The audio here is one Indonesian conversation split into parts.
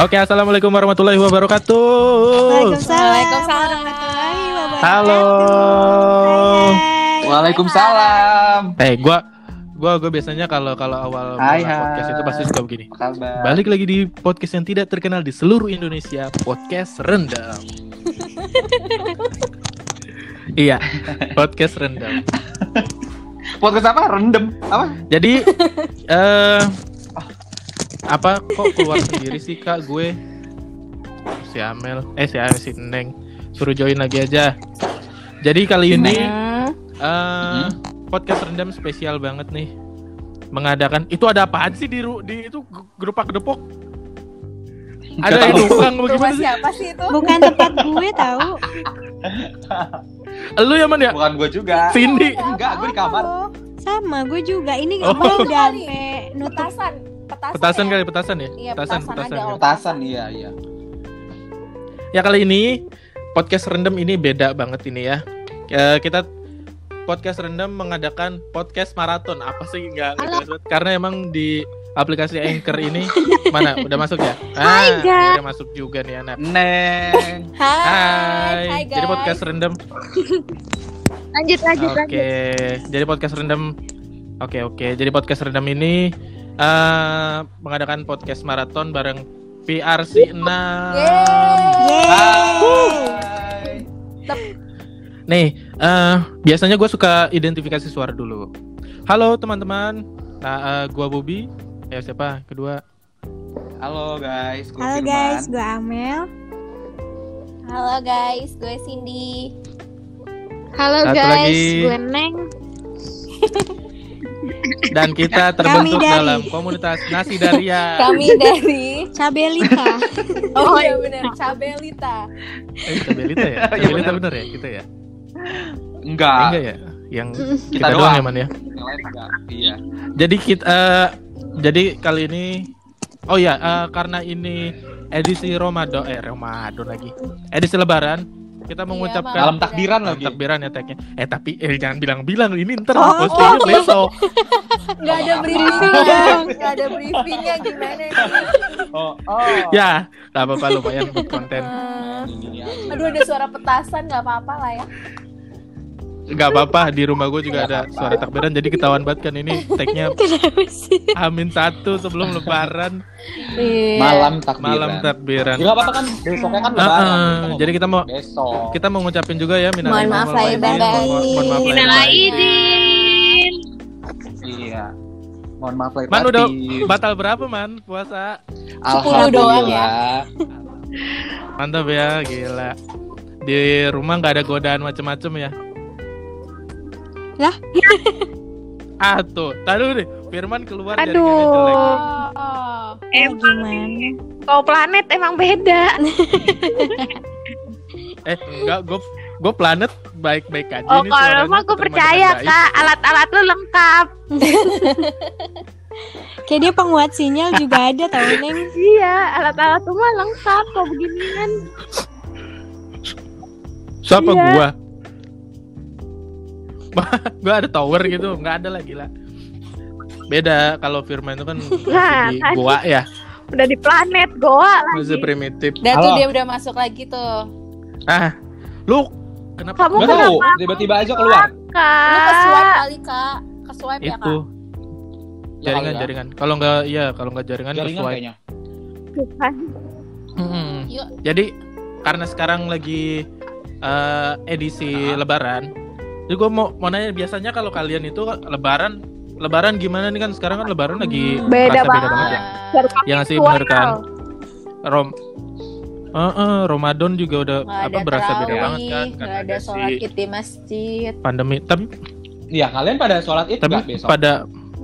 Oke, assalamualaikum warahmatullahi wabarakatuh. Waalaikumsalam Waalaikumsalam. warahmatullahi wabarakatuh. Halo. Hai. Waalaikumsalam. Eh, gua gua gua biasanya kalau kalau awal Hai, mulai podcast hai. itu pasti suka begini. Kabar? Balik lagi di podcast yang tidak terkenal di seluruh Indonesia, podcast rendam. iya, podcast rendam. Podcast apa? Rendem. Apa? Jadi eh apa kok keluar sendiri sih Kak gue? Si Amel, eh si Amel si Neng suruh join lagi aja. Jadi kali ini Hmm. eh podcast rendam spesial banget nih. Mengadakan itu ada apaan sih di ru- di itu grup depok? Ada yang numpang bagaimana sih? siapa sih itu? Bukan tempat gue tahu. Lu yang mana ya? Bukan gue juga. Cindy. Enggak, gue di kamar. Sama gue juga. Ini Oh. gue udah sampai nutup. Petasan. Petasan. Petasan ya? kali petasan ya? Iya, petasan, petasan petasan. ada. ya. Petasan iya iya. Ya kali ini podcast rendam ini beda banget ini ya. Eh, kita podcast rendam mengadakan podcast maraton. Apa sih nggak nggak jelas banget. Karena emang di aplikasi Anchor ini mana udah masuk ya? Ah, guys. akhirnya masuk juga nih anak. Neng. Hai. Hai. Hai guys. Jadi podcast rendam. Lanjut lanjut Oke. Jadi podcast rendam. Oke oke. Jadi podcast rendam ini eh mengadakan podcast maraton bareng PRC 6. Hai. Nih, eh biasanya gue suka identifikasi suara dulu. Halo teman-teman, nah eh, gua Bobby. Ya siapa? Kedua. Halo guys, gue Halo Firman. guys, gue Amel. Halo guys, gue Cindy. Halo Satu guys, lagi. gue Neng. Dan kita terbentuk dari. dalam komunitas Nasi Daria. Kami dari Cabelita. Oh iya benar, Cabelita. Eh, Cabelita ya? Iya, Cabelita bener ya kita ya? Eh, Enggak. enggak ya? Yang kita, Kita doang doang. ya man ya. Yang lain enggak. Iya. Jadi kita eh, jadi kali ini Oh ya, eh, karena ini edisi Ramadan eh Ramadan lagi. Edisi lebaran, kita mengucapkan Dalam takbiran lagi. takbiran ya tagnya. Eh tapi eh jangan bilang-bilang ini ntar Oh, postingnya besok. Enggak ada briefingnya. Enggak ada briefingnya gimana nih? Oh, oh. ya, gak apa-apa lumayan buat konten. Aduh ada suara petasan nggak apa-apa lah ya. Gak apa-apa di rumah gue juga Nggak ada apa-apa. suara takbiran jadi ketahuan banget kan ini tagnya? Amin satu sebelum lebaran Iya. Malam takbiran. malam takbiran. Enggak apa-apa kan besoknya kan lebaran. ah, jadi kita mau besok. kita mau ngucapin juga ya minal Mohon maaf lahir dan Mohon- mohon maaf lahir batin. dan batin. Iya. Mohon maaf lahir Man udah batin. batal berapa man puasa? Sepuluh doang ya. Mantap ya, gila. Di rumah nggak ada godaan macem-macem ya? Lah? ah tuh, tadi deh. Firman keluar Aduh. jaringannya jelek. Oh. Eh, gimana? Kau planet emang beda. Eh, enggak, gue gue planet baik-baik aja Oh ini kalau mah gue percaya kak, alat-alat lu lengkap. Kayak dia penguat sinyal juga ada tau Neng. Iya, alat-alat lu mah lengkap kok beginian. Siapa Iya. gua? gua ada tower gitu, nggak ada lah gila. Beda kalau Firman itu kan masih Nah, di kan. gua ya, Udah di planet Goa masih lagi. primitif. Dan tuh dia udah masuk lagi tuh. Ah, lu kenapa? Kamu Enggak kenapa tahu, tiba-tiba aja keluar. Lu ke swipe Kak. kali kak. Ke swipe ya itu kak. Ya, jaringan ya. jaringan. Kalau nggak iya, kalau nggak jaringan, Jaringan sesuai. kayaknya. Yuk. Jadi karena sekarang lagi eh, edisi Lebaran, jadi gue mau mau nanya biasanya kalau kalian itu Lebaran Lebaran gimana nih kan sekarang kan Lebaran lagi Beda kerasa beda banget. banget ya. Yang sih virtual. bener kan. Rom Eh, eh, Ramadan juga udah Nggak apa berasa beda banget kan karena ada ada sholat si id di masjid. pandemi. Tapi Iya, kalian pada sholat Id tapi enggak besok? pada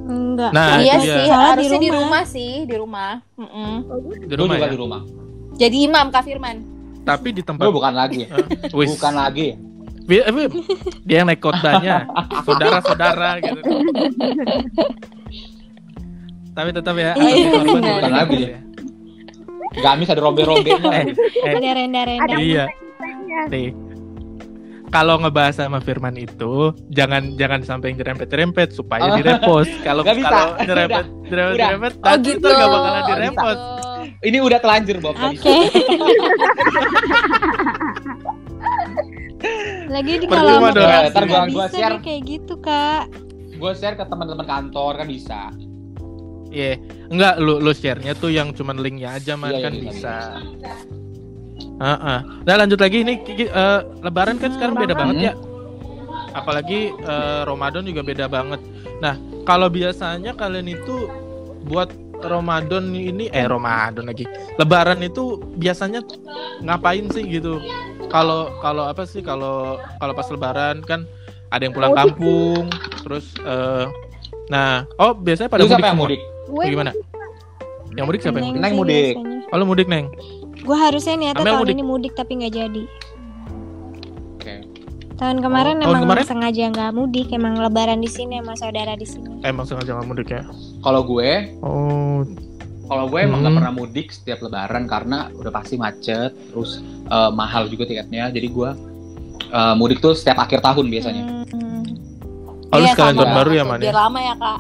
Enggak. Nah, iya sih, Sholat di harusnya di rumah. rumah sih, di rumah. Mm-mm. di Gue rumah juga ya. di rumah. Jadi imam Kak Firman. Tapi di tempat Gue bukan lagi. Bukan lagi. Eh, dia yang naik kotanya saudara-saudara gitu tapi tetap ya Iya, Bukan lagi gitu ya. Gamis ada robe-robenya. eh, eh, Ada renda-renda. iya nih kalau ngebahas sama Firman itu jangan jangan sampai nyerempet-nyerempet supaya Oh. direpost. Kalau Nggak bisa. kalau nyerempet nyerempet Udah. nyerempet Oh gitu. itu nggak bakalan Oh, direpost. Ini udah telanjur Bob. Oke. Lagi di kalau dong. kelas Ntar gua- nggak gua bisa share. kayak gitu kak. Gue share ke teman-teman kantor kan bisa. Iya, enggak lu lu share-nya tuh yang cuman linknya aja man Iya, kan iya, bisa. Heeh. Nah, lanjut lagi ini Kiki, eh, lebaran kan sekarang beda banget ya. Apalagi eh, Ramadan juga beda banget. Nah, kalau biasanya kalian itu buat Ramadan ini eh Ramadan lagi. Lebaran itu biasanya ngapain sih gitu? Kalau kalau apa sih kalau kalau pas lebaran kan ada yang pulang kampung, terus eh nah, oh biasanya pada Lu siapa yang mudik? Gue gimana? Yang mudik siapa yang mudik? Neng mudik. biasanya. Oh, mudik, Neng. Gue harusnya niatnya Amel tahun mudik. ini mudik tapi nggak jadi. Oke. Tahun kemarin Oh, tahun emang kemarin? sengaja nggak mudik, emang lebaran di sini sama saudara di sini. Emang sengaja nggak mudik ya? Kalau gue, Oh, kalau gue emang nggak Hmm. pernah mudik setiap lebaran karena udah pasti macet, terus eh, mahal juga tiketnya. Jadi gue eh, mudik tuh setiap akhir tahun biasanya. Hmm. oh lu Iya, sekalian sama tahun baru ya, banget. Man? Biar ya? lama ya kak.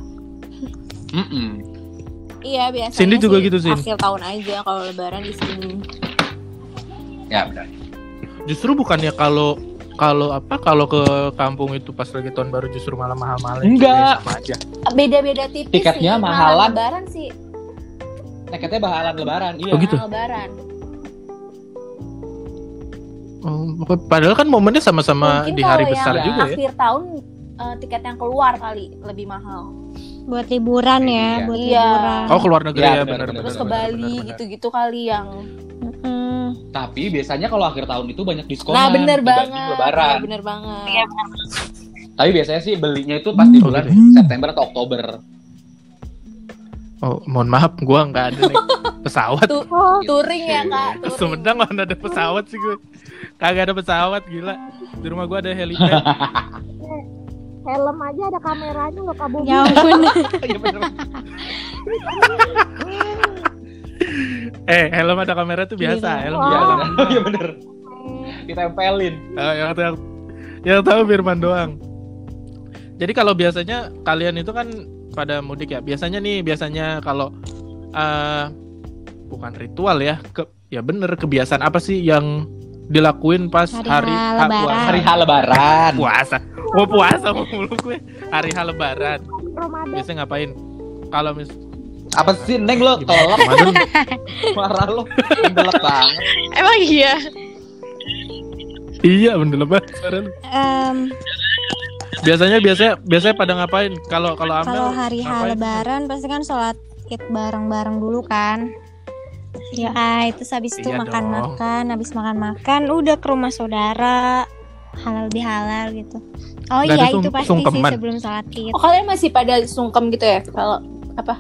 Mm-mm. Iya biasanya. Cindy juga sih gitu, Sin? Akhir tahun aja kalau lebaran di sini. Ya benar. Justru bukannya kalau kalau apa kalau ke kampung itu pas lagi tahun baru justru malah mahal-mahal Enggak. sama aja. Beda-beda tipis Tiketnya sih. mahalan. Mahal lebaran sih. Tiketnya bahalan lebaran, iya. Oh, gitu? Lebaran. Oh, padahal kan momennya sama-sama di hari besar yang juga ya. Akhir tahun eh, tiket yang keluar kali lebih mahal. Buat liburan ya, Iya. buat Iya. liburan. Oh, keluar negeri Iya, ya, benar, benar benar, Terus benar, ke benar, Bali benar, benar. gitu-gitu kali yang. Mm-mm. Tapi biasanya kalau akhir tahun itu banyak diskon. nah bener banget. Lebaran. Nah, bener banget. Tapi biasanya sih belinya itu pas di Oh, bulan gitu September atau Oktober. Oh, mohon maaf, gua nggak ada nih pesawat. Tu- touring ya kak. Ke touring. Sumedang mana ada pesawat sih gue. Kagak ada pesawat, gila. Di rumah gua ada helipad. helm aja ada kameranya loh Kak Bobi. Ya ampun. Iya eh, helm ada kamera tuh biasa, Gila. helm Iya biasa. Iya bener. Ditempelin. Eh, yang tahu yang tahu Firman doang. Jadi kalau biasanya kalian itu kan pada mudik ya. Biasanya nih, biasanya kalau eh bukan ritual ya, ke ya bener kebiasaan apa sih yang dilakuin pas Hari hari, H H Lebaran. puasa? Hari H Lebaran. puasa. Oh puasa mulu gue. Hari H lebaran. Ramadan. Biasanya ngapain? Kalau mis Apa sih Neng lo Ramadan marah lo. Mendelek banget. Emang iya. iya bener lebaran. Em, Biasanya biasanya biasanya pada ngapain? Kalau kalau Amel kalau hari H lebaran pasti kan sholat id bareng-bareng dulu kan. Ya, ah, itu habis itu Iya makan-makan, habis makan-makan udah ke rumah saudara halal bihalal gitu. Oh iya itu pasti sungkeman. sih sebelum sholat id. Oh kalian masih pada sungkem gitu ya? Kalau apa?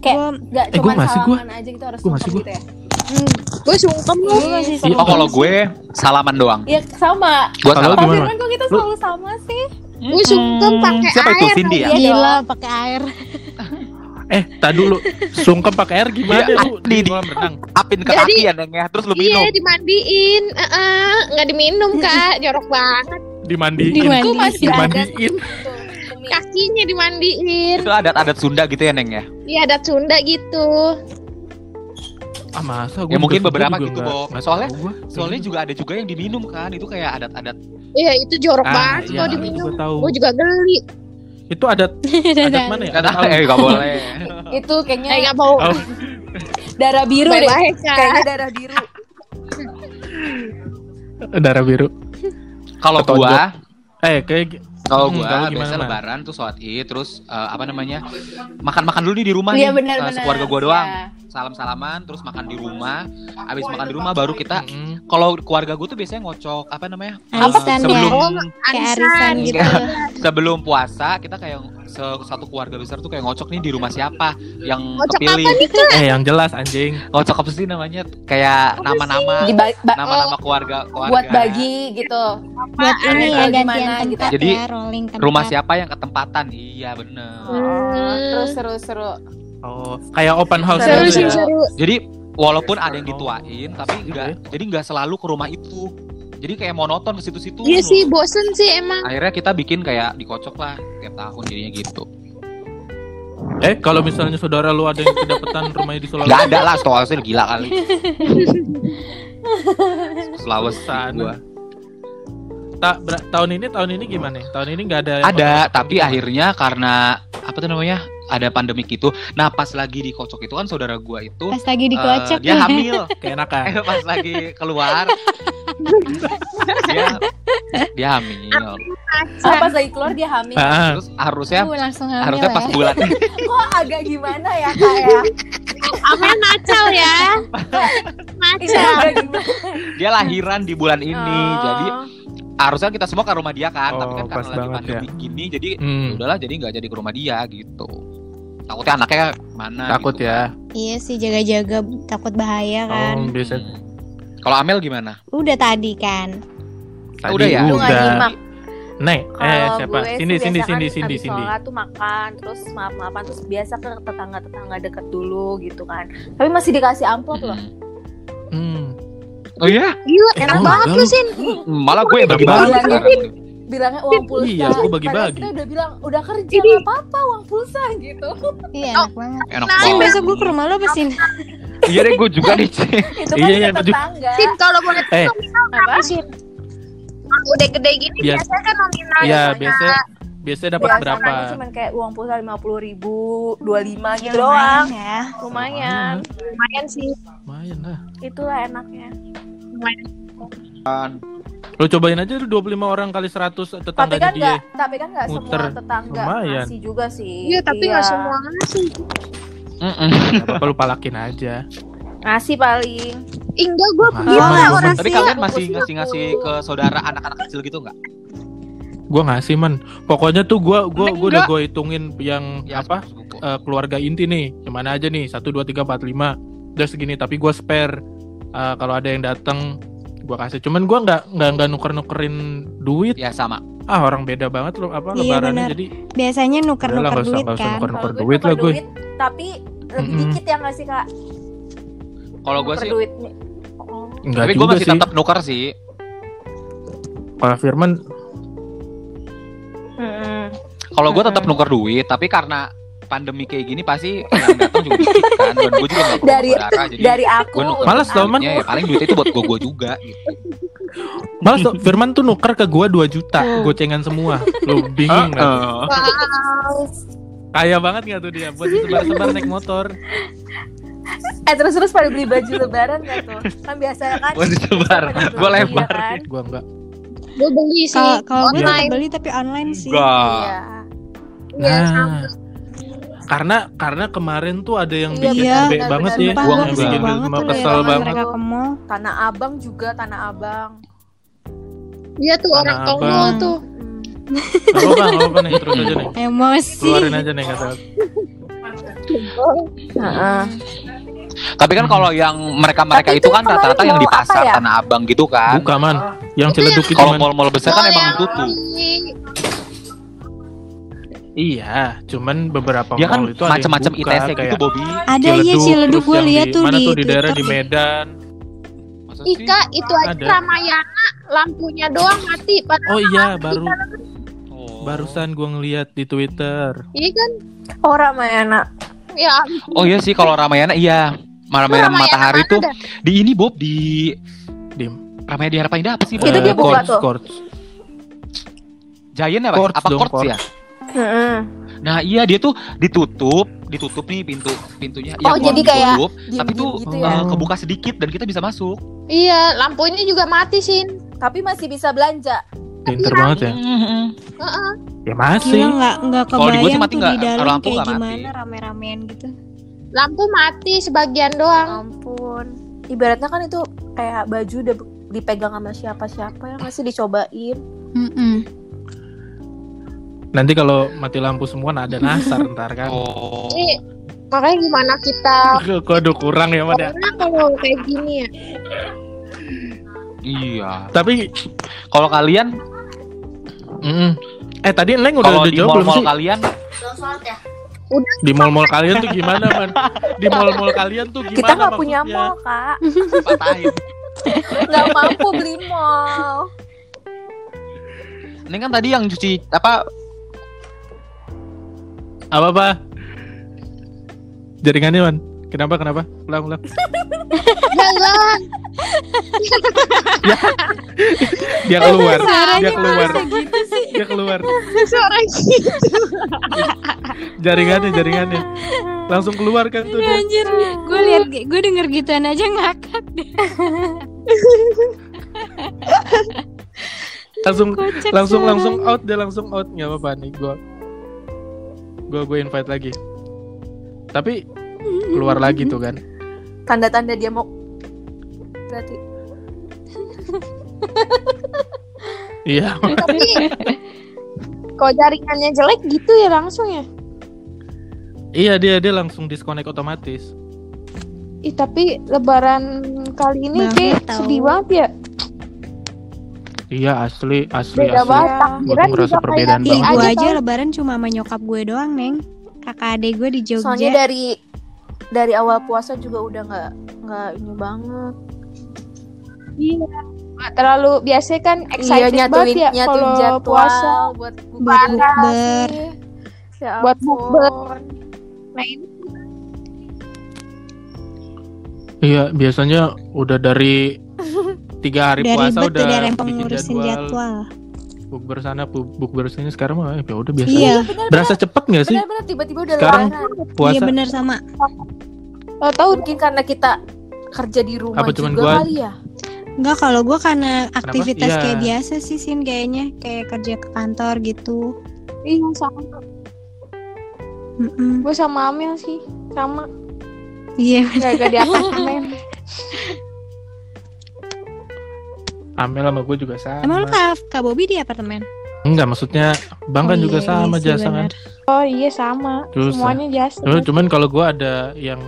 Kayak Gua, nggak Eh, cuma gua. salaman aja gitu harus Gua sungkem gua. gitu ya? hmm, Gue sungkem lu. gua masih Iya, Oh kalau sih. gue salaman doang. Iya sama. Gue Kalau salaman. Gimana? Firman kok kita selalu sama sih? Gue sungkem Hmm. pakai Siapa itu air. Cindy ya? Iya Gila pakai air. Eh, tak dulu. Sungkem pakai air gimana Iya, lu di di- kolam renang? Apin ke Jadi- kaki ya Neng ya, terus lu minum. Iya dimandiin. Heeh, nggak diminum kak. Jorok banget. Dimandiin. Dimandiin. Itu masih Dimandiin. Kakinya dimandiin. Itu adat-adat Sunda gitu ya Neng ya. Iya adat Sunda gitu. Ah, masa Ya, mungkin beberapa juga gitu, nggak Soalnya- gua. Soalnya juga ada juga yang diminum kan, itu kayak adat-adat. Iya itu jorok Ah, banget iya, kalau aku diminum. Gue juga geli. Itu adat adat mana ya? Adat eh gak boleh. itu kayaknya Eh nggak mau. Oh. darah biru deh. Kayaknya darah biru. darah biru. Kalau gua, Eh, kayak kalau Hmm, gua gimana, biasa lebaran tuh sholat id, terus eh, apa namanya? Makan-makan dulu nih di rumah Iya nih. benar eh, benar. Sekeluarga gua doang. Iya. Salam-salaman, terus makan di rumah. Habis makan di rumah baru kita Mm-mm. kalau keluarga gua tuh biasanya ngocok apa namanya? Arisan Eh, sebelum ya. Kayak arisan gitu. sebelum puasa kita kayak se- satu keluarga besar tuh kayak ngocok nih di rumah siapa yang Ngocok kepilih. apa nih? Eh, yang jelas anjing. Ngocok apa sih namanya? Kayak nama-nama nama-nama keluarga keluarga. buat bagi gitu. Buat ini ya Gimana gantian gitu. tempat Jadi, ya, rolling tempat. Rumah siapa yang ketempatan? Iya bener. Oh, terus seru seru. Oh, kayak open house Seru gitu ya. seru. Jadi walaupun ada yang dituain, tapi enggak, jadi enggak selalu ke rumah itu. Jadi kayak monoton ke situ-situ. Iya sih bosen sih emang. Akhirnya kita bikin kayak dikocok lah tiap tahun jadinya gitu. Eh, kalau misalnya saudara lu ada yang kedapetan rumahnya di Sulawesi. Gak ada lah, Sulawesi gila kali. Sulawesi Sana. gua. Ta- tahun ini tahun ini gimana? Tahun ini nggak ada. Ada, tapi akhirnya karena apa tuh namanya? Ada pandemik itu. Nah, pas lagi dikocok itu kan saudara gua itu Pas lagi dikocok dia ya. hamil. keenakan. Eh, pas lagi keluar dia dia hamil. Oh, pas lagi keluar dia hamil. Ah, Terus harusnya Uh, langsung hamil harusnya pas ya. bulan Kok agak gimana ya kak ya? Amin nacal ya. Nacal. dia lahiran di bulan ini. Oh. Jadi harusnya kita semua ke rumah dia kan, tapi Oh, kan pas karena lagi pandemi gini jadi hmm, ya udahlah jadi nggak jadi ke rumah dia gitu. Takutnya anaknya mana takut gitu ya. Iya sih jaga-jaga takut bahaya kan. Oh, biasa. Hmm. Kalau Amel gimana? Udah tadi kan. Tadi Udah ya? Udah. nyimak. Nek, eh Kalau siapa? kan Cindy, abis Cindy. sholat tuh makan, terus maaf-maafan, terus biasa ke tetangga-tetangga deket dulu gitu kan. Tapi masih dikasih amplop loh. Hmm. Oh iya? Gila, enak Oh, banget lu. Sin. Malah gue yang bagi-bagi Bilangnya- uang pulsa. Iya, aku bagi-bagi. Kita udah bilang udah kerja Ini- nggak apa-apa uang pulsa gitu. Iya enak banget. Enak Nah, banget. besok gue ke rumah lo apa Sin? Iya deh gue juga nih. Itu kan Iya, iya, iya, tetangga. Sin kalau boleh Eh. Apa? Sin? Kalau udah gede gini Bias- biasanya kan nominal Iya, biasanya. biasanya dapat berapa? tuh cuman kayak uang pulsa lima puluh ribu, dua lima gitu Ya, doang. lumayan ya. Lumayan. lumayan sih. Lumayan lah. Itulah enaknya. Lumayan. Lo cobain aja lu 25 orang kali 100 Tapi tetangganya kan dia. nggak, tapi kan nggak semua Muter. tetangga Lumayan. ngasih juga sih. Iya, tapi nggak semua ngasih. Mm-mm. Gak apa-apa lu palakin aja. Ngasih paling. Ih, Enggak, gue lah gua orang Tapi kalian masih ngasih-ngasih ke saudara anak-anak kecil gitu nggak? Gua ngasih man. Pokoknya tuh gua gua gua udah gua hitungin yang Ya, apa? eh, keluarga inti nih. Ke mana aja nih? 1 2 3 4 5. Udah segini tapi gua spare. Eh, kalau ada yang datang gua kasih. Cuman gua nggak nggak nggak nuker-nukerin duit. Ya sama. Ah, orang beda banget loh apa Iya, benar. jadi Biasanya nggak usah- duit nggak usah kan. nuker- Kalau gue duit lah nuker gue. duit, tapi lebih Mm-mm. dikit yang ngasih kak. Kalau gue Nuker sih, duit. enggak tapi gue masih sih. tetap nuker sih. Kalau Firman Mm-mm. Kalau gue tetap nuker duit, tapi karena pandemi kayak gini pasti yang datang juga dikit kan. Dan gue juga nggak Dari- saudara, jadi Dari aku. gue nuker Males tau, Man. ya paling duitnya itu buat gue gue juga gitu. Malah tuh Firman tuh nuker ke gua 2 juta gocengan semua. Lu bingung nggak? Heeh. Wow. Kaya banget nggak tuh dia buat sebar-sebar naik motor. Eh terus terus pada beli baju lebaran gak tuh? Kan biasa kan. Buat disebar. Gue iya lebar. kan? Gua enggak. Gue beli sih. Kalau gue beli tapi online sih. Enggak. Iya. Iya, Nah. Karena karena kemarin tuh ada yang Iya, bikin Iya, banget ya. Kesel bikin banget mau kesel banget. mereka ke mall. Tanah Abang juga Tanah Abang. Iya tuh orang Tanah tongol Abang. tuh. Gak apa-apa, gak apa-apa nih, terus aja nih. Emosi. Keluarin aja nih kata. Tapi kan kalau yang mereka-mereka itu itu kan rata-rata yang di pasar ya? Tanah Abang gitu kan. Buka man, yang celeduk itu Kalau man. mall-mall besar kan emang tutup. Iya, cuman beberapa Dia kan mall itu ada macam-macam ITC gitu, kayak Bobby. Ada iya Ciledug gue lihat di- tuh mana di tuh di daerah di. Medan. Masa? Ika itu aja Ada. Ramayana lampunya doang mati padahal Oh iya, mati baru kan. Oh. barusan gua ngeliat di Twitter. Iya kan? Oh Ramayana. Ya, Oh iya sih kalau Ramayana iya. Ramayana Ramayana Matahari tuh dah? di ini Bob di Di Ramayana di Harapan Indah apa sih? Itu Bob? dia buka tuh. Giant apa? Quartz apa Quartz. ya? Heeh. Nah iya dia tuh ditutup, ditutup nih pintu pintunya. Oh, Quartz jadi kayak ditutup, tapi tuh gitu eh, ya. kebuka sedikit dan kita bisa masuk. Iya, lampunya juga mati sih. Tapi masih bisa belanja. Pinter banget ya. Mhm. Heeh. Ya masih. Gila nggak nggak Kalau di gua sih kebayang mati tuh nggak, di dalam lampu kayak gimana rame-ramean gitu. Lampu mati sebagian doang. Ampun. Ibaratnya kan itu kayak baju udah dipegang sama siapa-siapa yang masih dicobain. Mm-mm. Nanti kalau mati lampu semua nah ada nasar ntar kan. Oh. Ini makanya gimana kita Kok aduh kurang ya, Mad ya. karena kalau kayak gini ya. Iya. Tapi Kalau kalian mm, eh tadi Neng udah udah di jawab belum sih? kalian Di mall-mall kalian tuh gimana, Man? Di mall-mall kalian tuh gimana Kita nggak punya mall kak. patahin. Nggak mampu beli mall. Ini kan tadi yang cuci apa Apa apa? Jaringannya man. Kenapa kenapa? Ulang ulang. Jangan. Dia keluar. Suaranya Dia keluar. gitu. Dia keluar. Suara gitu. Jaringannya jaringannya. Langsung keluar kan tuh dia. Anjir, gue lihat gue denger gituan aja ngakak deh. Langsung Kocak langsung langsung out dia langsung out nggak apa-apa nih gua gua gue invite lagi. Tapi keluar lagi tuh kan Tanda-tanda dia mau berarti. Iya. Tapi kalau jaringannya jelek gitu ya langsung ya. iya dia dia langsung disconnect otomatis. Ih tapi lebaran kali ini kayak sedih banget ya. Iya asli asli Beda asli banget. Ya, gua Takbiran tuh ngerasa perbedaan banget gue aja lebaran cuma sama nyokap gue doang, Neng. Kakak adek gue di Jogja. soalnya dari dari awal puasa juga udah nggak nggak ini banget. Iya. Nggak terlalu biasa kan Iya excited nyatuin banget ya kalau jadwal puasa. buat bukber. Ya Buat bukber. Nah ini iya biasanya udah dari tiga hari Udah puasa udah dari bikin pengurusin jadwal, jadwal. bukber sana bu- bukber sini sekarang mah ya udah biasa Iya, berasa cepet nggak sih Benar-benar tiba-tiba udah Sekarang- lebaran. puasa iya bener sama. nggak tahu Mungkin karena kita kerja di rumah Apa cuman juga gua- kali ya. Enggak kalau gue karena aktivitas Iya. kayak biasa sih Sin kayaknya kayak kerja ke kantor gitu. iya sama Mm-mm. gue sama Amel sih sama Iya. gak gak di apartemen Amel sama gue juga sama Emang lu kak, kak Bobby di apartemen? enggak maksudnya bang kan Oh juga iya, sama iya jasa kan oh iya sama Terus, semuanya jasa Cuman, cuman kalau gue ada yang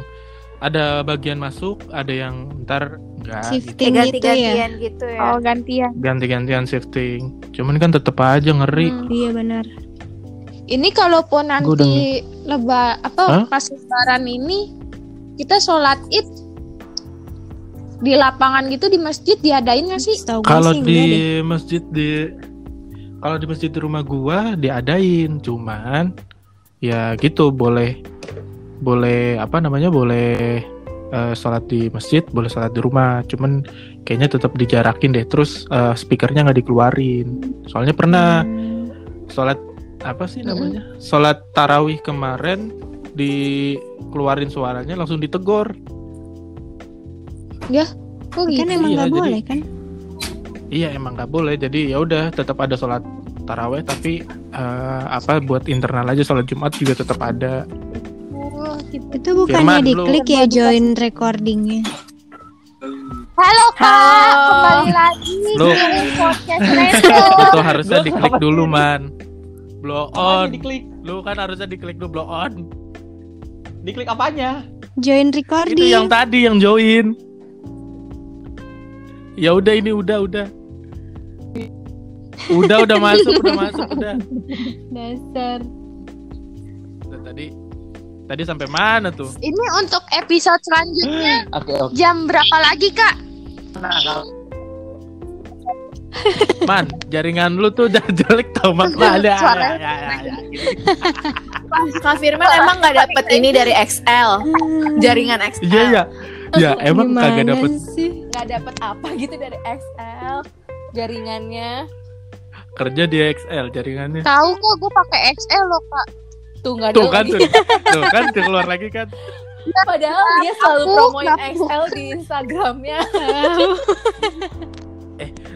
ada bagian masuk, ada yang ntar enggak gitu. Shifting Kayak gitu ya. gitu ya. oh gantian ganti-gantian shifting. Cuman kan tetep aja ngeri. Hmm. Iya benar. ini kalaupun nanti leba apa Hah? pas lebaran ini kita sholat id di lapangan gitu di masjid diadain gak sih Kalau di deh. masjid di kalau di masjid di rumah gua diadain, cuman ya gitu boleh boleh apa namanya boleh eh, sholat di masjid, boleh sholat di rumah, cuman kayaknya tetap dijarakin deh. Terus eh, speakernya nggak dikeluarin. Soalnya pernah Hmm. sholat apa sih namanya sholat tarawih kemarin dikeluarin suaranya langsung ditegor kok Kan gitu? emang Iya, nggak jadi- boleh kan? iya emang nggak boleh. Jadi ya udah tetap ada sholat tarawih tapi eh, apa buat internal aja sholat jumat juga tetap ada. Oh, gitu. Itu bukannya diklik ya join recordingnya. halo kak. Halo. kembali lagi di podcast itu harusnya diklik dulu man. Blow on. diklik? Lu kan harusnya diklik dulu blow on. Diklik apanya? Join itu recording. yang tadi yang join ya udah ini udah udah. Udah udah masuk udah masuk udah. Dasar. Tadi tadi sampai mana tuh? Ini untuk episode selanjutnya. Oke oke. Jam berapa lagi kak man jaringan lu tuh udah jelek tau ya, ya, ya, ya, gitu. Kak Firman emang nggak dapet ini dari XL, jaringan XL. iya ya ya emang kagak Gimana dapet sih? Nggak dapet apa gitu dari XL jaringannya. kerja di XL jaringannya tahu kok gue pakai XL loh kak Tuh nggak ada tuh kan lagi. tuh, tuh kan tuh keluar lagi kan Padahal dia selalu promoin XL di Instagramnya.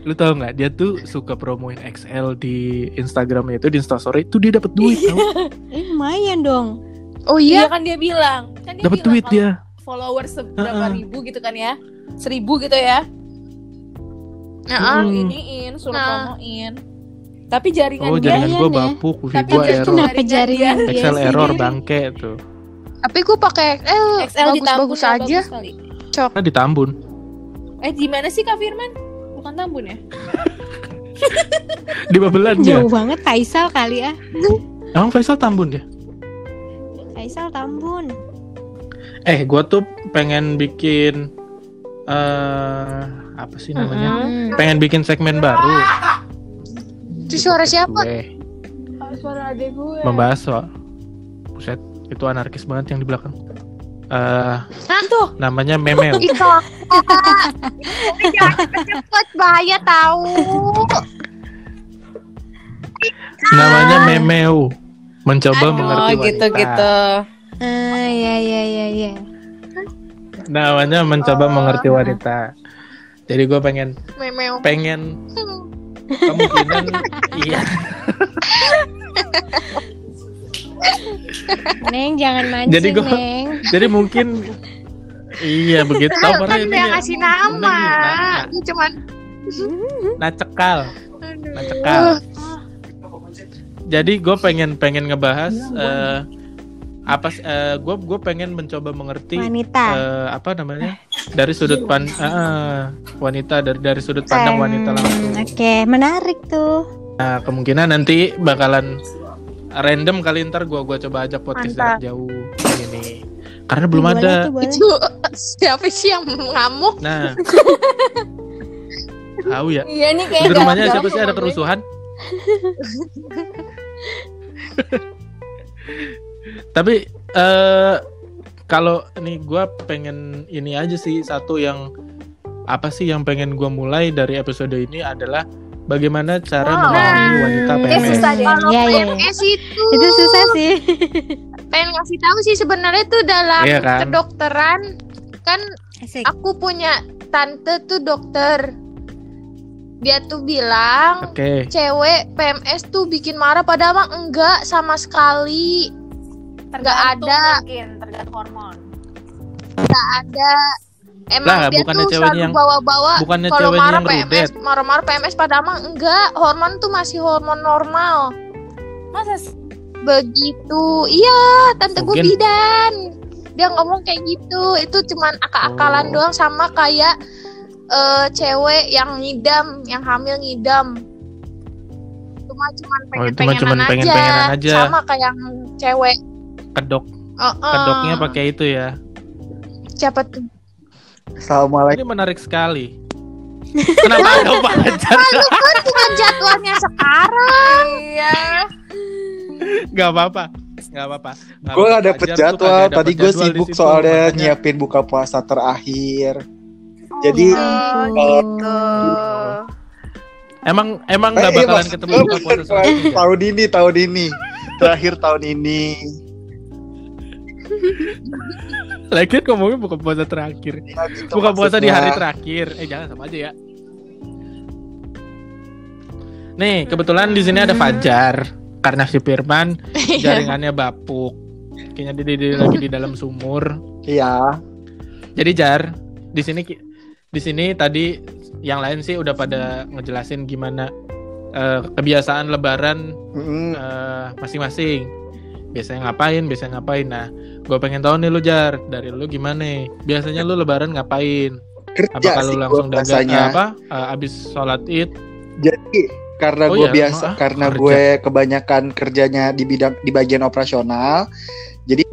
lu tau nggak dia tuh suka promoin XL di Instagramnya itu di Instastory itu dia dapat duit tau Eh, lumayan dong. oh Iya iya kan dia bilang. Kan dia dapat bilang duit dia Followers seberapa Heeh. ribu gitu kan ya? Seribu gitu ya? Nah, Hmm. Iniin, suruh Nah. promoin. Tapi jaringan oh jaringan gua ya. bapuk wifi Tapi gua dia error Kenapa jaringan dia XL sih? error bangke tuh tapi gue pakai XL, XL bagus-bagus aja bagus kali. Nah di Tambun Eh di mana sih Kak Firman? Bukan Tambun ya? di Babelan ya Jauh banget Faisal kali ya. emang Faisal Tambun ya Faisal Tambun. eh gua tuh pengen bikin eh apa sih namanya Mm-mm. pengen bikin segmen baru itu suara siapa gue suara adek gue. membahas soal buset itu anarkis banget yang di belakang Eh, Tuh. namanya. Ini jangan cepet bahaya tahu. namanya Memeo. Mencoba mengerti Oh wanita. gitu gitu. Ah, ya ya ya ya. Namanya mencoba mengerti wanita. Jadi gue pengen Memeo. pengen kemungkinan iya Neng jangan mancing, Jadi gua- Neng. jadi mungkin iya begitu tahu kan ini dia ya, ngasih nama. Nah, Ini cuman nah cekal aduh. nah cekal jadi gue pengen pengen ngebahas eh, apa gue gue pengen mencoba mengerti Wanita. eh, apa namanya dari sudut pan ah, wanita dari dari sudut pandang wanita langsung Oke, menarik tuh. nah kemungkinan nanti bakalan random kali ntar gue gua coba ajak podcast Mantap. jarak jauh. Ini. Karena belum Boleh ada. tuh. Itu siapa sih yang ngamuk? nah. Tahu ya? Iya nih di kayak rumahnya siapa sih? Ada kerusuhan? Tapi eh kalau nih gue pengen ini aja sih satu yang apa sih yang pengen gue mulai dari episode ini adalah bagaimana cara Wow. memahami wanita Kayak PMS. susah deh. Kalau Iya, iya. PMS itu, Itu susah sih. pengen ngasih tahu sih sebenarnya tuh dalam Iya kan? kedokteran kan Asik. aku punya tante tuh dokter. Dia tuh bilang Oke, cewek PMS tuh bikin marah padahal mah enggak sama sekali. Tergantung ada. mungkin tergantung hormon. Enggak ada. Emang Lah, dia bukannya tuh ceweknya selalu yang- bawa-bawa bukannya kalau ceweknya marah yang PMS, marah-marah PMS padahal mah enggak. Hormon tuh masih hormon normal. Masa? Begitu. Iya, tante gue bidan. Dia ngomong kayak gitu. Itu cuman akal-akalan Oh. doang sama kayak eh, cewek yang ngidam, yang hamil ngidam. Cuma cuman Oh, pengen cuma cuman pengen-pengenan aja. Sama kayak yang cewek. kedok Oh, oh. kedoknya pakai itu ya. siapa tuh? Assalamualaikum. Ini menarik sekali. Kenapa ada pacar? Bukan jadwalnya sekarang. Iya. Gak apa-apa. Gak apa-apa. Nggak Gue gak dapet jadwal. Tadi gue sibuk situ, soalnya makanya- nyiapin buka puasa terakhir. Jadi Oh kalau- gitu. Emang emang Eh, gak iya, bakalan ketemu Eh, buka puasa tahun ini, tahun ini. Terakhir tahun ini. Lagi ngomongin buka puasa terakhir. Ya, gitu Buka puasa di hari terakhir. Eh jangan sama aja ya. Nih, kebetulan di sini ada Fajar. Karena si Firman jaringannya bapuk. Kayaknya dia, dia- dia lagi di dalam sumur. Iya. Jadi Jar, di sini di sini tadi yang lain sih udah pada ngejelasin gimana eh, kebiasaan lebaran eh, masing-masing. Biasanya ngapain, biasanya ngapain. Nah, gue pengen tahu nih lu Jar, dari lu gimana? Biasanya lu lebaran ngapain? Kerja Apakah lu sih langsung dagang apa? eh, abis sholat id? Jadi karena Oh gue iya, biasa ah, karena kerja. gue kebanyakan kerjanya di bidang di bagian operasional. Jadi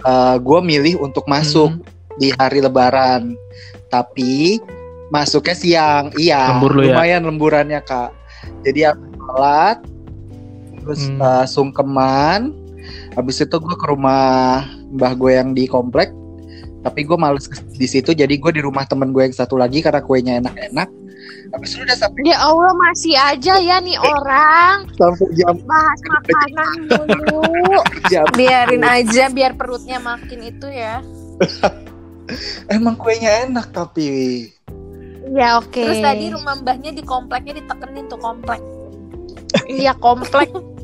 eh, gue milih untuk masuk Hmm, di hari lebaran. Tapi masuknya siang. Iya. Lembur lu ya? lumayan lemburannya, Kak. Jadi aku sholat terus Hmm. eh, sungkeman. Habis itu gue ke rumah mbah gue yang di komplek. Tapi gue males ke- di situ, jadi gue di rumah temen gue yang satu lagi karena kuenya enak-enak. Habis itu udah sampai Ya Allah masih aja ya nih orang sampai jam bahas makanan dulu. jam Biarin aja biar perutnya makin itu ya. Emang kuenya enak tapi Ya oke. Terus tadi rumah mbahnya di kompleknya ditekenin tuh komplek. Iya komplek.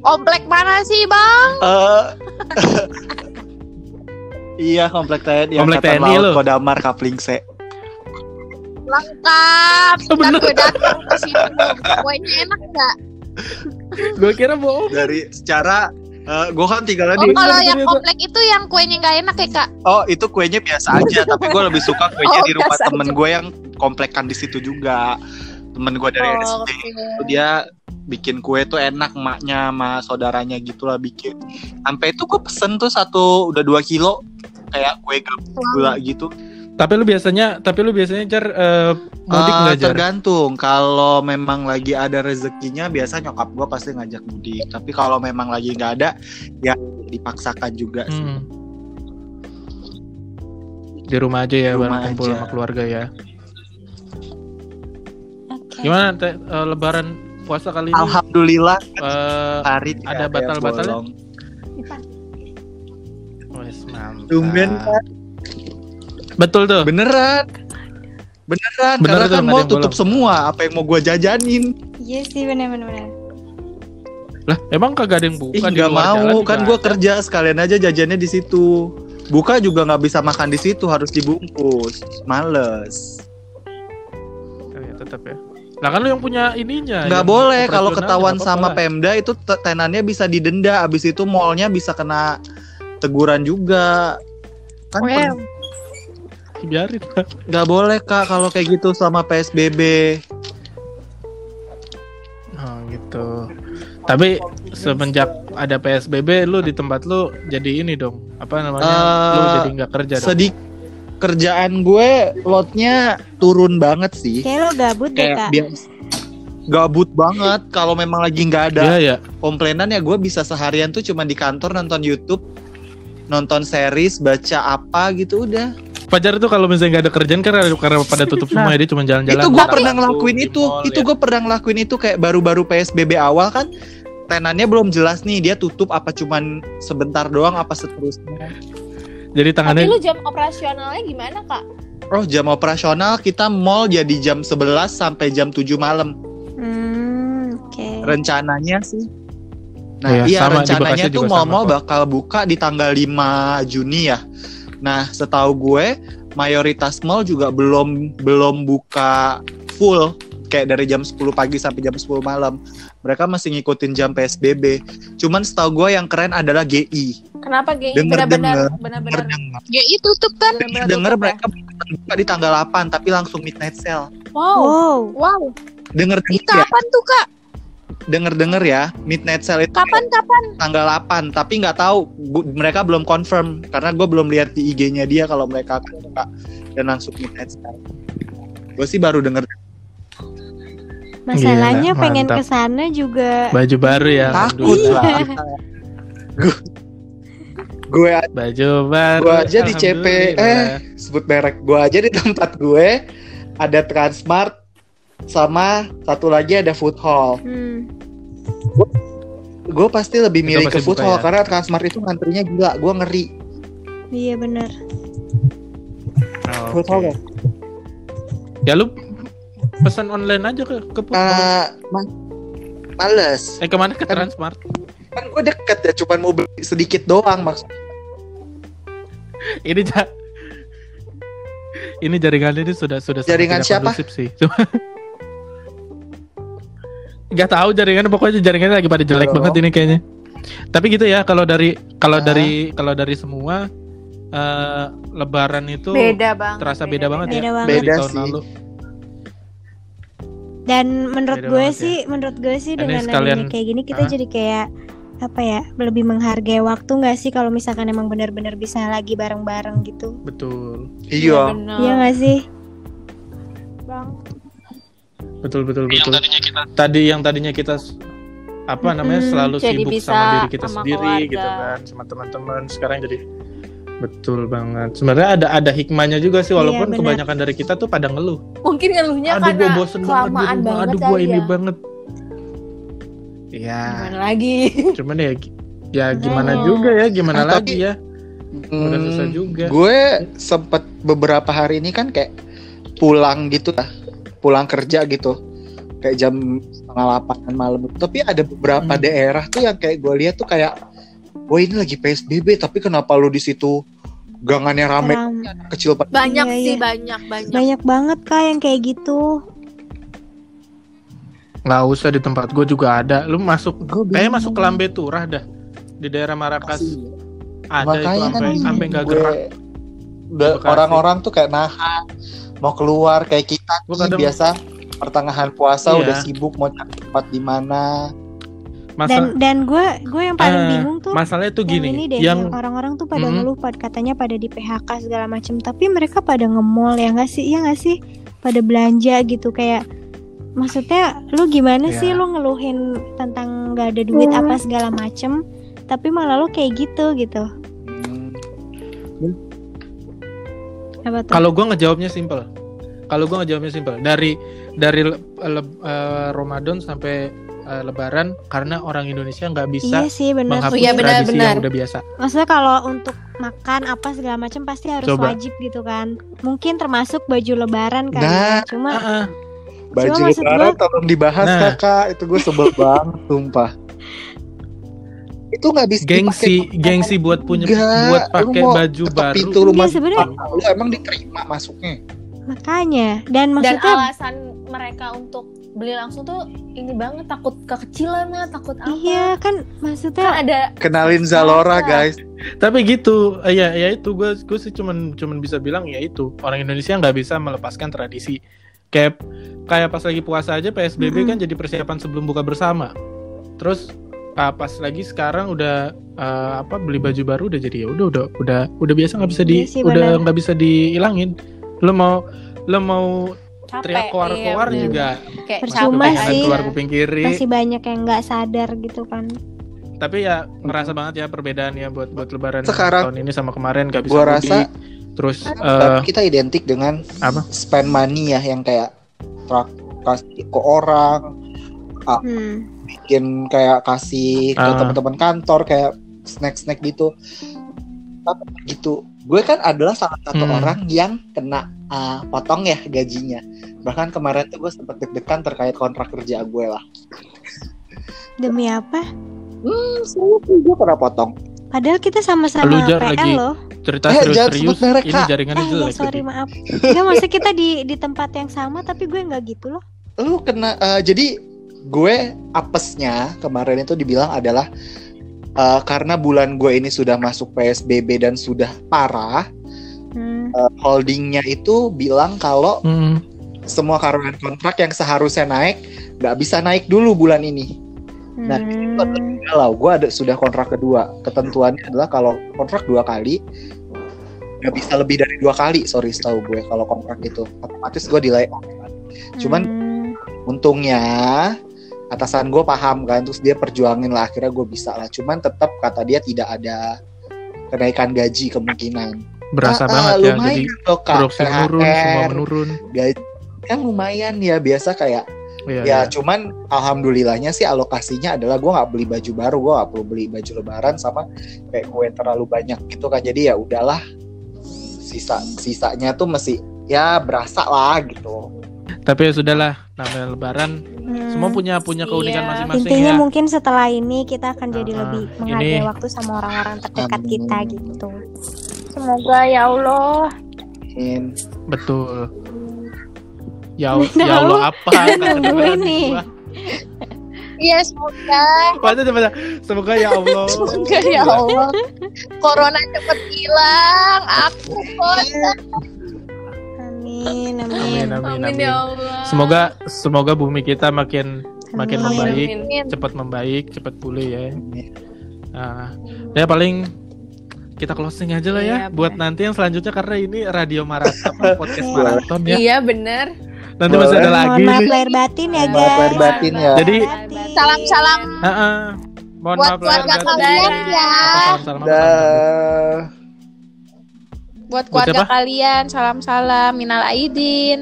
komplek mana sih bang? eh Iya komplek TNI Komplek Angkatan TNI Laut lu. Kodamar Kapling C. Lengkap. Oh, Ntar bener. gue datang ke situ. Kuenya enak nggak? Gue kira bohong. Dari secara eh gue kan tinggalnya Oh di kalau bener, yang komplek itu yang kuenya nggak enak ya kak? Oh itu kuenya biasa aja tapi gue lebih suka kuenya Oh, di rumah temen gue yang komplekan di situ juga. Temen gue dari Oh, SD. Itu dia bikin kue tuh enak emaknya sama saudaranya gitu lah bikin. Sampai itu gue pesen tuh satu udah dua kilo kayak kue gula gitu. Tapi lu biasanya, tapi lu biasanya Jar eh, mudik Eh, nggak Jar? tergantung kalau memang lagi ada rezekinya biasa nyokap gue pasti ngajak mudik tapi kalau memang lagi nggak ada ya dipaksakan juga sih Hmm. Di rumah aja ya Rumah bareng kumpul sama keluarga ya. Oke. Gimana teh eh, lebaran puasa kali ini? Alhamdulillah Eh, hari ada batal-batalnya? wes, mantap. Tumben kan? Betul tuh. Beneran. Beneran, Bener karena tuh, kan yang tutup bolong. semua. Apa yang mau gua jajanin? Iya sih benar-benar. Lah, emang kagak ada yang buka Ih, di luar mau. Kan gua ada. kerja sekalian aja jajannya di situ. Buka juga nggak bisa makan di situ, harus dibungkus. Males. Oh, ya, tetap ya. Lah kan lu yang punya ininya. Nggak boleh kalau ketahuan sama apa-apa lah. Pemda itu te- tenannya bisa didenda. Abis itu mallnya bisa kena teguran juga. Kan Well. biarin. nggak boleh kak kalau kayak gitu sama PSBB. Oh, gitu. Tapi semenjak ada PSBB lu di tempat lu jadi ini dong. Apa namanya? lu Eh, jadi nggak kerja dong. Kerjaan gue lotnya turun banget sih. Kayak lo gabut deh kak. bias gabut banget kalau memang lagi nggak ada Iya ya. komplainan ya gue bisa seharian tuh cuma di kantor nonton YouTube nonton series baca apa gitu udah Fajar itu kalau misalnya nggak ada kerjaan kan karena, karena pada tutup semua ya dia cuma jalan-jalan. itu gue pernah ngelakuin itu mall, itu ya. gue pernah ngelakuin itu kayak baru-baru PSBB awal kan tenannya belum jelas nih dia tutup apa cuman sebentar doang apa seterusnya Jadi Tapi tangannya lu jam operasionalnya gimana kak? oh jam operasional kita mall jadi jam 11 sampai jam 7 malam Hmm, oke. rencananya sih Nah, Iya, iya sama, di rencananya tuh mall-mall bakal buka di tanggal 5 Juni ya. Nah, setahu gue mayoritas mall juga belum belum buka full kayak dari jam 10 pagi sampai jam 10 malam. Mereka masih ngikutin jam PSBB. Cuman setahu gue yang keren adalah GI. Kenapa geng Denger, benar-benar denger. benar-benar Ya itu tutup kan. Dengar tutup ya? mereka buka di tanggal 8 tapi langsung midnight sale. Wow. Wow. Wow. Denger denger ya, kapan tuh kak? denger denger ya, midnight sale itu Kapan kapan? tanggal 8 tapi nggak tahu gu- mereka belum confirm karena gue belum lihat di IG-nya dia kalau mereka akan buka dan langsung midnight sale. Gue sih baru denger Masalahnya Gila, pengen ke sana juga baju baru ya. takut lah. Gue gue Baju baru. Gua aja di CP, alhamdulillah. sebut merek gue aja di tempat gue ada Transmart sama satu lagi ada Food Hall. Hmm. Gue pasti lebih milih ke Food Hall ya? karena Transmart itu ngantrinya gila. Gue ngeri. Iya benar. Oh, Food oke. Hall ya. Ya lu pesan online aja ke ke Eh, ma- males. Eh ke mana ke Transmart? Kan gue deket ya, cuman mau beli sedikit doang maksudnya. Ini ja ini jaringannya ini sudah sudah Jaringan siapa? sih. Cuma nggak tahu jaringannya pokoknya jaringannya lagi pada jelek Halo? banget ini kayaknya. Tapi gitu ya kalau dari kalau Ah. dari kalau dari semua eh, Lebaran itu Beda banget. terasa beda, banget ya Beda banget. dari Beda tahun sih. lalu. Dan menurut Beda gue banget ya. sih, menurut gue sih Ini dengan sekalian- adanya kayak gini kita Hah? jadi kayak apa ya lebih menghargai waktu nggak sih kalau misalkan emang benar-benar bisa lagi bareng-bareng gitu Betul. Iya. Iya nggak sih Bang. Betul betul betul. Tadi yang tadinya kita apa namanya selalu jadi sibuk bisa sama diri kita sama sendiri keluarga. gitu kan, sama teman-teman. Sekarang jadi betul banget. Sebenarnya ada ada hikmahnya juga sih walaupun benar. kebanyakan dari kita tuh pada ngeluh. Mungkin ngeluhnya Aduh karena bosen banget kelamaan rumah. banget Aduh gue kali ini ya. banget. Ya, Gimana lagi? cuman ya ya gimana Oh. juga ya, gimana Ah, lagi tapi- ya. Udah susah Hmm, juga. Gue sempet beberapa hari ini kan kayak pulang gitu lah, pulang kerja gitu, kayak jam setengah delapan malam. Tapi ada beberapa Hmm. daerah tuh yang kayak gue lihat tuh kayak, wah ini lagi PSBB, tapi kenapa lu di situ gangannya rame Ram- kecil banget? Banyak Iya, sih, iya. banyak, banyak. banyak banget kak yang kayak gitu Nggak usah di tempat gue juga ada. Lu masuk Gue kayaknya masuk ke Lambe Turah dah. Di daerah Marakas ada itu Makanya kan sampai sampai nggak gue- gerak. orang-orang tuh kayak nahan mau keluar kayak kita Gua nih kadang- biasa pertengahan puasa Iya. udah sibuk mau cari tempat di mana. Masa dan dan gue gue yang paling Eh, bingung tuh masalahnya tuh yang gini, ini deh yang yang orang-orang tuh pada pad- katanya pada di PHK segala macem tapi mereka pada nge-mall ya nggak sih ya nggak sih pada belanja gitu kayak maksudnya lu gimana Ya. sih lu ngeluhin tentang nggak ada duit Hmm. apa segala macem tapi malah lu kayak gitu gitu Hmm? Kalau gua ngejawabnya simpel. Kalau gua ngejawabnya simpel. Dari dari le- le- eh, Ramadan sampai eh, Lebaran karena orang Indonesia nggak bisa Iya sih benar. menghapus Oh iya, benar, tradisi benar. yang udah biasa. Maksudnya kalau untuk makan apa segala macam pasti harus Coba. wajib gitu kan. Mungkin termasuk baju lebaran kan. Nah. Cuma Ah, ah. Baju lebaran gua- tolong dibahas Nah. kakak, itu gue sebel banget, sumpah. Itu nggak bisa gengsi dipakai- gengsi buat punya Enggak, buat lu pakai baju baru. pintu rumah Enggak, sebenarnya- lu emang diterima masuknya. makanya dan Dan maksudnya alasan mereka untuk beli langsung tuh ini banget takut kekecilan lah, takut apa. iya kan Kan maksudnya ada Kenalin Zalora guys. Tapi gitu, eh, ya ya itu gue gue sih cuman cuman bisa bilang ya itu orang Indonesia nggak bisa melepaskan tradisi. Kayak kayak pas lagi puasa aja PSBB Mm-mm. kan jadi persiapan sebelum buka bersama. Terus ah, pas lagi sekarang udah eh, apa beli baju baru udah jadi ya udah udah udah udah biasa nggak bisa di Iya sih, udah nggak bisa dihilangin. Lo mau lo mau capek. teriak keluar-keluar iya, juga Kayak Percuma sih. keluar kuping kiri. masih banyak yang nggak sadar gitu kan. Tapi ya ngerasa banget ya perbedaannya buat buat lebaran Sekarang- tahun ini sama kemarin nggak bisa Gua mudik. rasa Terus eh, Tapi kita identik dengan apa? spend money ya yang kayak trak kasih ke orang, Hmm. bikin kayak kasih ke Ah. teman-teman kantor kayak snack-snack gitu. Tapi gitu. Gue kan adalah salah satu Hmm. orang yang kena uh, potong ya gajinya. Bahkan kemarin tuh gue sempet deg-degan terkait kontrak kerja gue lah. Demi apa? Hmm, gue pernah potong. Padahal kita sama-sama PL lagi loh. Cerita Eh, serius-serius merek, ini Kak. jaringannya Eh ya jelek sorry jadi. maaf. Enggak maksudnya kita di di tempat yang sama tapi gue nggak gitu loh. Lu kena uh, jadi gue apesnya kemarin itu dibilang adalah uh, karena bulan gue ini sudah masuk PSBB dan sudah parah, Hmm. uh, holdingnya itu bilang kalau Hmm. semua karyawan kontrak yang seharusnya naik nggak bisa naik dulu bulan ini. Nah, Hmm. Kalau gue ada sudah kontrak kedua, ketentuannya adalah kalau kontrak dua kali nggak bisa lebih dari dua kali. Sorry, setahu gue kalau kontrak itu otomatis gue di layoff. Cuman Hmm. untungnya atasan gue paham kan, terus dia perjuangin lah akhirnya gue bisa lah. Cuman tetap kata dia tidak ada kenaikan gaji kemungkinan. Berasa Ah, ah, banget ya lumayan jadi loh, Kak. produksi menurun, semua THR, menurun. gaji kan lumayan ya biasa kayak Iya, ya iya. cuman alhamdulillahnya sih alokasinya adalah gue nggak beli baju baru gue nggak perlu beli baju lebaran sama kayak kue terlalu banyak gitu kan jadi ya udahlah sisa sisanya tuh masih ya berasa lah gitu Tapi ya sudahlah, namanya lebaran Hmm. semua punya punya keunikan Iya. masing-masing Intinya ya. mungkin setelah ini kita akan jadi Ah, lebih ini- menghargai waktu sama orang-orang terdekat Amin. kita gitu. Semoga ya Allah. In, Betul. Ya, ya Allah apa? Nggak Iya semoga coba baca. Semoga ya Allah. semoga ya Allah corona cepet hilang. Aku bosan. Amin, Amin, amin. amin, Amin amin. ya Allah. Semoga semoga bumi kita makin makin Amin. membaik, Amin. cepat membaik, cepat pulih ya. Amin. Nah, ya paling kita closing aja lah ya Iya, buat benar. nanti yang selanjutnya karena ini radio maraton podcast maraton ya. Iya bener. Nanti masih ada Boleh. lagi Mohon maaf lahir batin ya Mohon guys. maaf lahir batin ya. Jadi-. Salam-salam Heeh. Mohon buat maaf lahir keluarga batin. kalian ya. Salam-salam Buat keluarga kalian salam-salam minal aidin.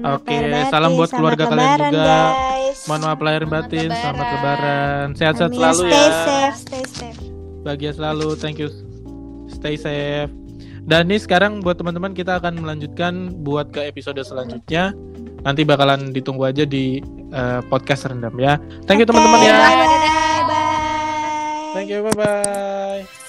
Oke, salam buat Selamat keluarga kalian lebaran, juga. Guys. Mohon maaf lahir Selamat batin, selamat lebaran. lebaran. Sehat-sehat selalu stay ya. safe, stay safe. Bahagia selalu. Thank you. Stay safe. Dan nih sekarang buat teman-teman kita akan melanjutkan buat ke episode selanjutnya. Nanti bakalan ditunggu aja di eh, podcast rendam ya. Thank you teman-teman ya. Bye. Bye. Thank you. Bye bye.